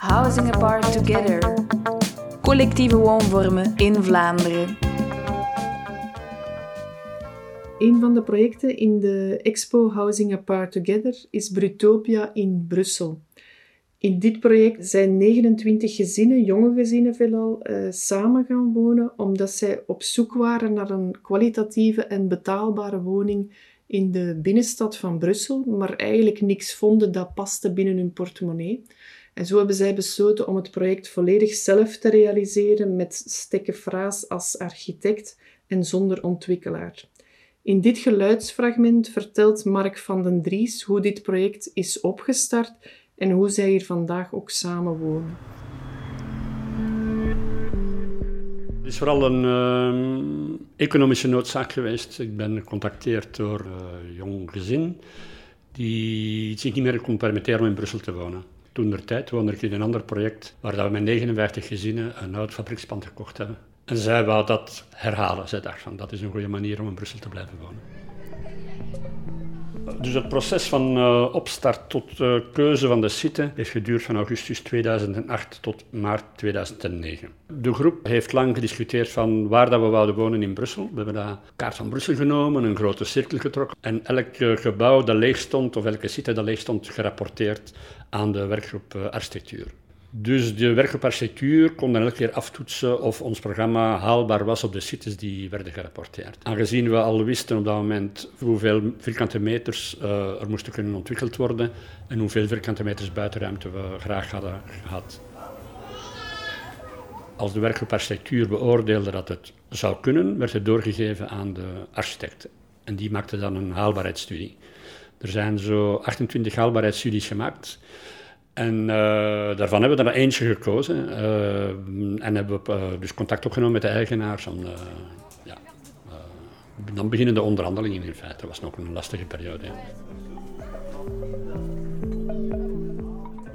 Housing Apart Together. Collectieve woonvormen in Vlaanderen. Een van de projecten in de Expo Housing Apart Together is Brutopia in Brussel. In dit project zijn 29 gezinnen, jonge gezinnen veelal, uh, samen gaan wonen omdat zij op zoek waren naar een kwalitatieve en betaalbare woning in de binnenstad van Brussel, maar eigenlijk niks vonden dat paste binnen hun portemonnee. En zo hebben zij besloten om het project volledig zelf te realiseren met Stekke Fraas als architect en zonder ontwikkelaar. In dit geluidsfragment vertelt Mark van den Dries hoe dit project is opgestart en hoe zij hier vandaag ook samen wonen. Het is vooral een uh, economische noodzaak geweest. Ik ben gecontacteerd door een jong gezin die zich niet meer kon permitteren om in Brussel te wonen. Toen tijd woonde ik in een ander project waar we met 59 gezinnen een oud fabriekspand gekocht hebben. En zij wou dat herhalen. Zij dacht van dat is een goede manier om in Brussel te blijven wonen. Dus het proces van uh, opstart tot uh, keuze van de site heeft geduurd van augustus 2008 tot maart 2009. De groep heeft lang gediscuteerd van waar dat we wouden wonen in Brussel. We hebben daar kaart van Brussel genomen, een grote cirkel getrokken en elk uh, gebouw dat leeg stond of elke site dat leeg stond gerapporteerd aan de werkgroep architectuur. Dus de werkgroep architectuur kon dan elke keer aftoetsen of ons programma haalbaar was op de sites die werden gerapporteerd. Aangezien we al wisten op dat moment hoeveel vierkante meters uh, er moesten kunnen ontwikkeld worden en hoeveel vierkante meters buitenruimte we graag hadden gehad. Als de werkgroep architectuur beoordeelde dat het zou kunnen, werd het doorgegeven aan de architecten. En die maakte dan een haalbaarheidsstudie. Er zijn zo 28 haalbaarheidsstudies gemaakt. En uh, daarvan hebben we er eentje gekozen. Uh, en hebben we uh, dus contact opgenomen met de eigenaars. Ja, dan beginnen de onderhandelingen in feite. Dat was nog een lastige periode.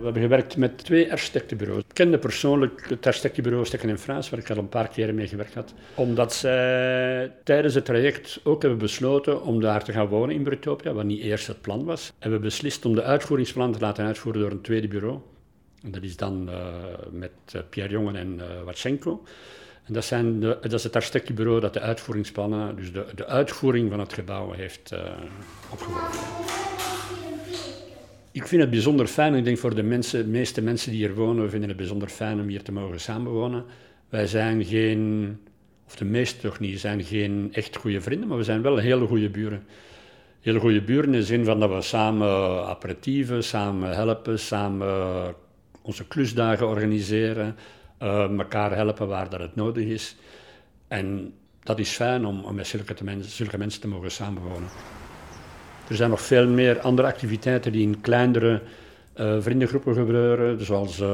We hebben gewerkt met twee architectenbureaus. Ik kende persoonlijk het architectenbureau Stekken en Frans, waar ik al een paar keren mee gewerkt had. Omdat zij tijdens het traject ook hebben besloten om daar te gaan wonen in Brutopia, wat niet eerst het plan was. En we hebben beslist om de uitvoeringsplan te laten uitvoeren door een tweede bureau. En dat is dan uh, met uh, Pierre Jongen en uh, Watsenko. En dat, zijn de, dat is het architectenbureau dat de uitvoeringsplannen, dus de, de uitvoering van het gebouw heeft opgeworpen. Ik vind het bijzonder fijn, ik denk voor de, mensen, de meeste mensen die hier wonen, vinden het bijzonder fijn om hier te mogen samenwonen. Wij zijn geen, of de meeste toch niet, zijn geen echt goede vrienden, maar we zijn wel hele goede buren. Hele goede buren in de zin van dat we samen aperitieven, samen helpen, samen onze klusdagen organiseren, uh, elkaar helpen waar dat het nodig is. En dat is fijn om, om met zulke, zulke mensen te mogen samenwonen. Er zijn nog veel meer andere activiteiten die in kleinere uh, vriendengroepen gebeuren, zoals uh,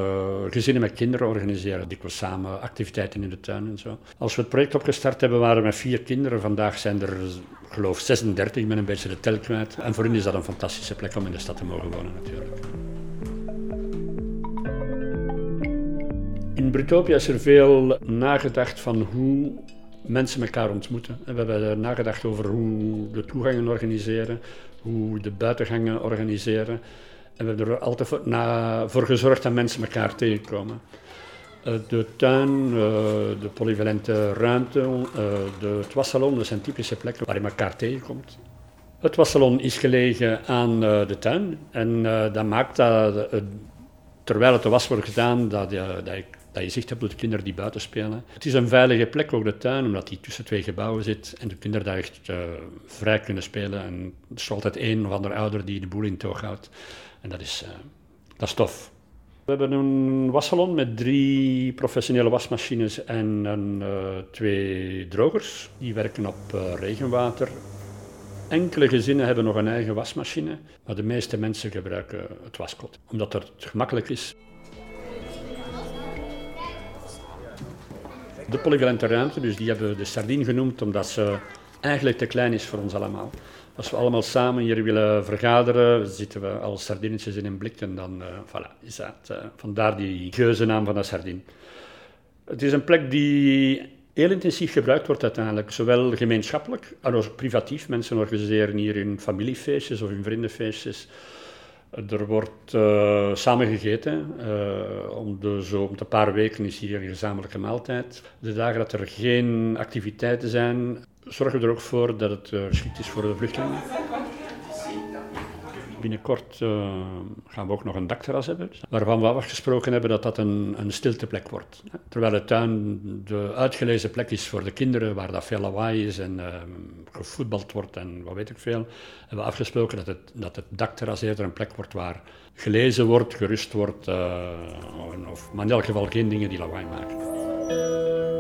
gezinnen met kinderen organiseren, dikwijls samen activiteiten in de tuin en zo. Als we het project opgestart hebben, waren we met vier kinderen. Vandaag zijn er, geloof 36, ik ben een beetje de tel kwijt. En voor hen is dat een fantastische plek om in de stad te mogen wonen natuurlijk. In Brutopia is er veel nagedacht van hoe mensen elkaar ontmoeten. En we hebben nagedacht over hoe de toegangen organiseren, hoe de buitengangen organiseren. En we hebben er altijd voor, na, voor gezorgd dat mensen elkaar tegenkomen. Uh, de tuin, uh, de polyvalente ruimte, uh, de, het wassalon, dat zijn typische plekken waar je elkaar tegenkomt. Het wassalon is gelegen aan de tuin en dat maakt dat terwijl het de was wordt gedaan, dat, dat dat je zicht hebt op de kinderen die buiten spelen. Het is een veilige plek, ook de tuin, omdat die tussen twee gebouwen zit en de kinderen daar echt uh, vrij kunnen spelen. En er is altijd één of ander ouder die de boel in toog houdt. En dat is, uh, dat is tof. We hebben een wassalon met drie professionele wasmachines en een, uh, twee drogers. Die werken op regenwater. Enkele gezinnen hebben nog een eigen wasmachine, maar de meeste mensen gebruiken het waskot, omdat het gemakkelijk is. De polyvalente ruimte, dus die hebben we de sardine genoemd, omdat ze eigenlijk te klein is voor ons allemaal. Als we allemaal samen hier willen vergaderen, zitten we als sardinetjes in een blik en dan, uh, voilà, is dat. Uh, vandaar die geuzennaam van de sardine. Het is een plek die heel intensief gebruikt wordt uiteindelijk, zowel gemeenschappelijk als privatief. Mensen organiseren hier hun familiefeestjes of hun vriendenfeestjes. Er wordt uh, samen gegeten. Uh, om, de, zo, om paar weken is hier een gezamenlijke maaltijd. De dagen dat er geen activiteiten zijn, zorgen we er ook voor dat het uh, geschikt is voor de vluchtelingen. Binnenkort uh, gaan we ook nog een dakterras hebben, waarvan we afgesproken hebben dat dat een, een stilteplek wordt. Terwijl de tuin de uitgelezen plek is voor de kinderen, waar dat veel lawaai is en uh, gevoetbald wordt en wat weet ik veel, hebben we afgesproken dat het, dat het dakterras eerder een plek wordt waar gelezen wordt, gerust wordt, uh, of, maar in elk geval geen dingen die lawaai maken.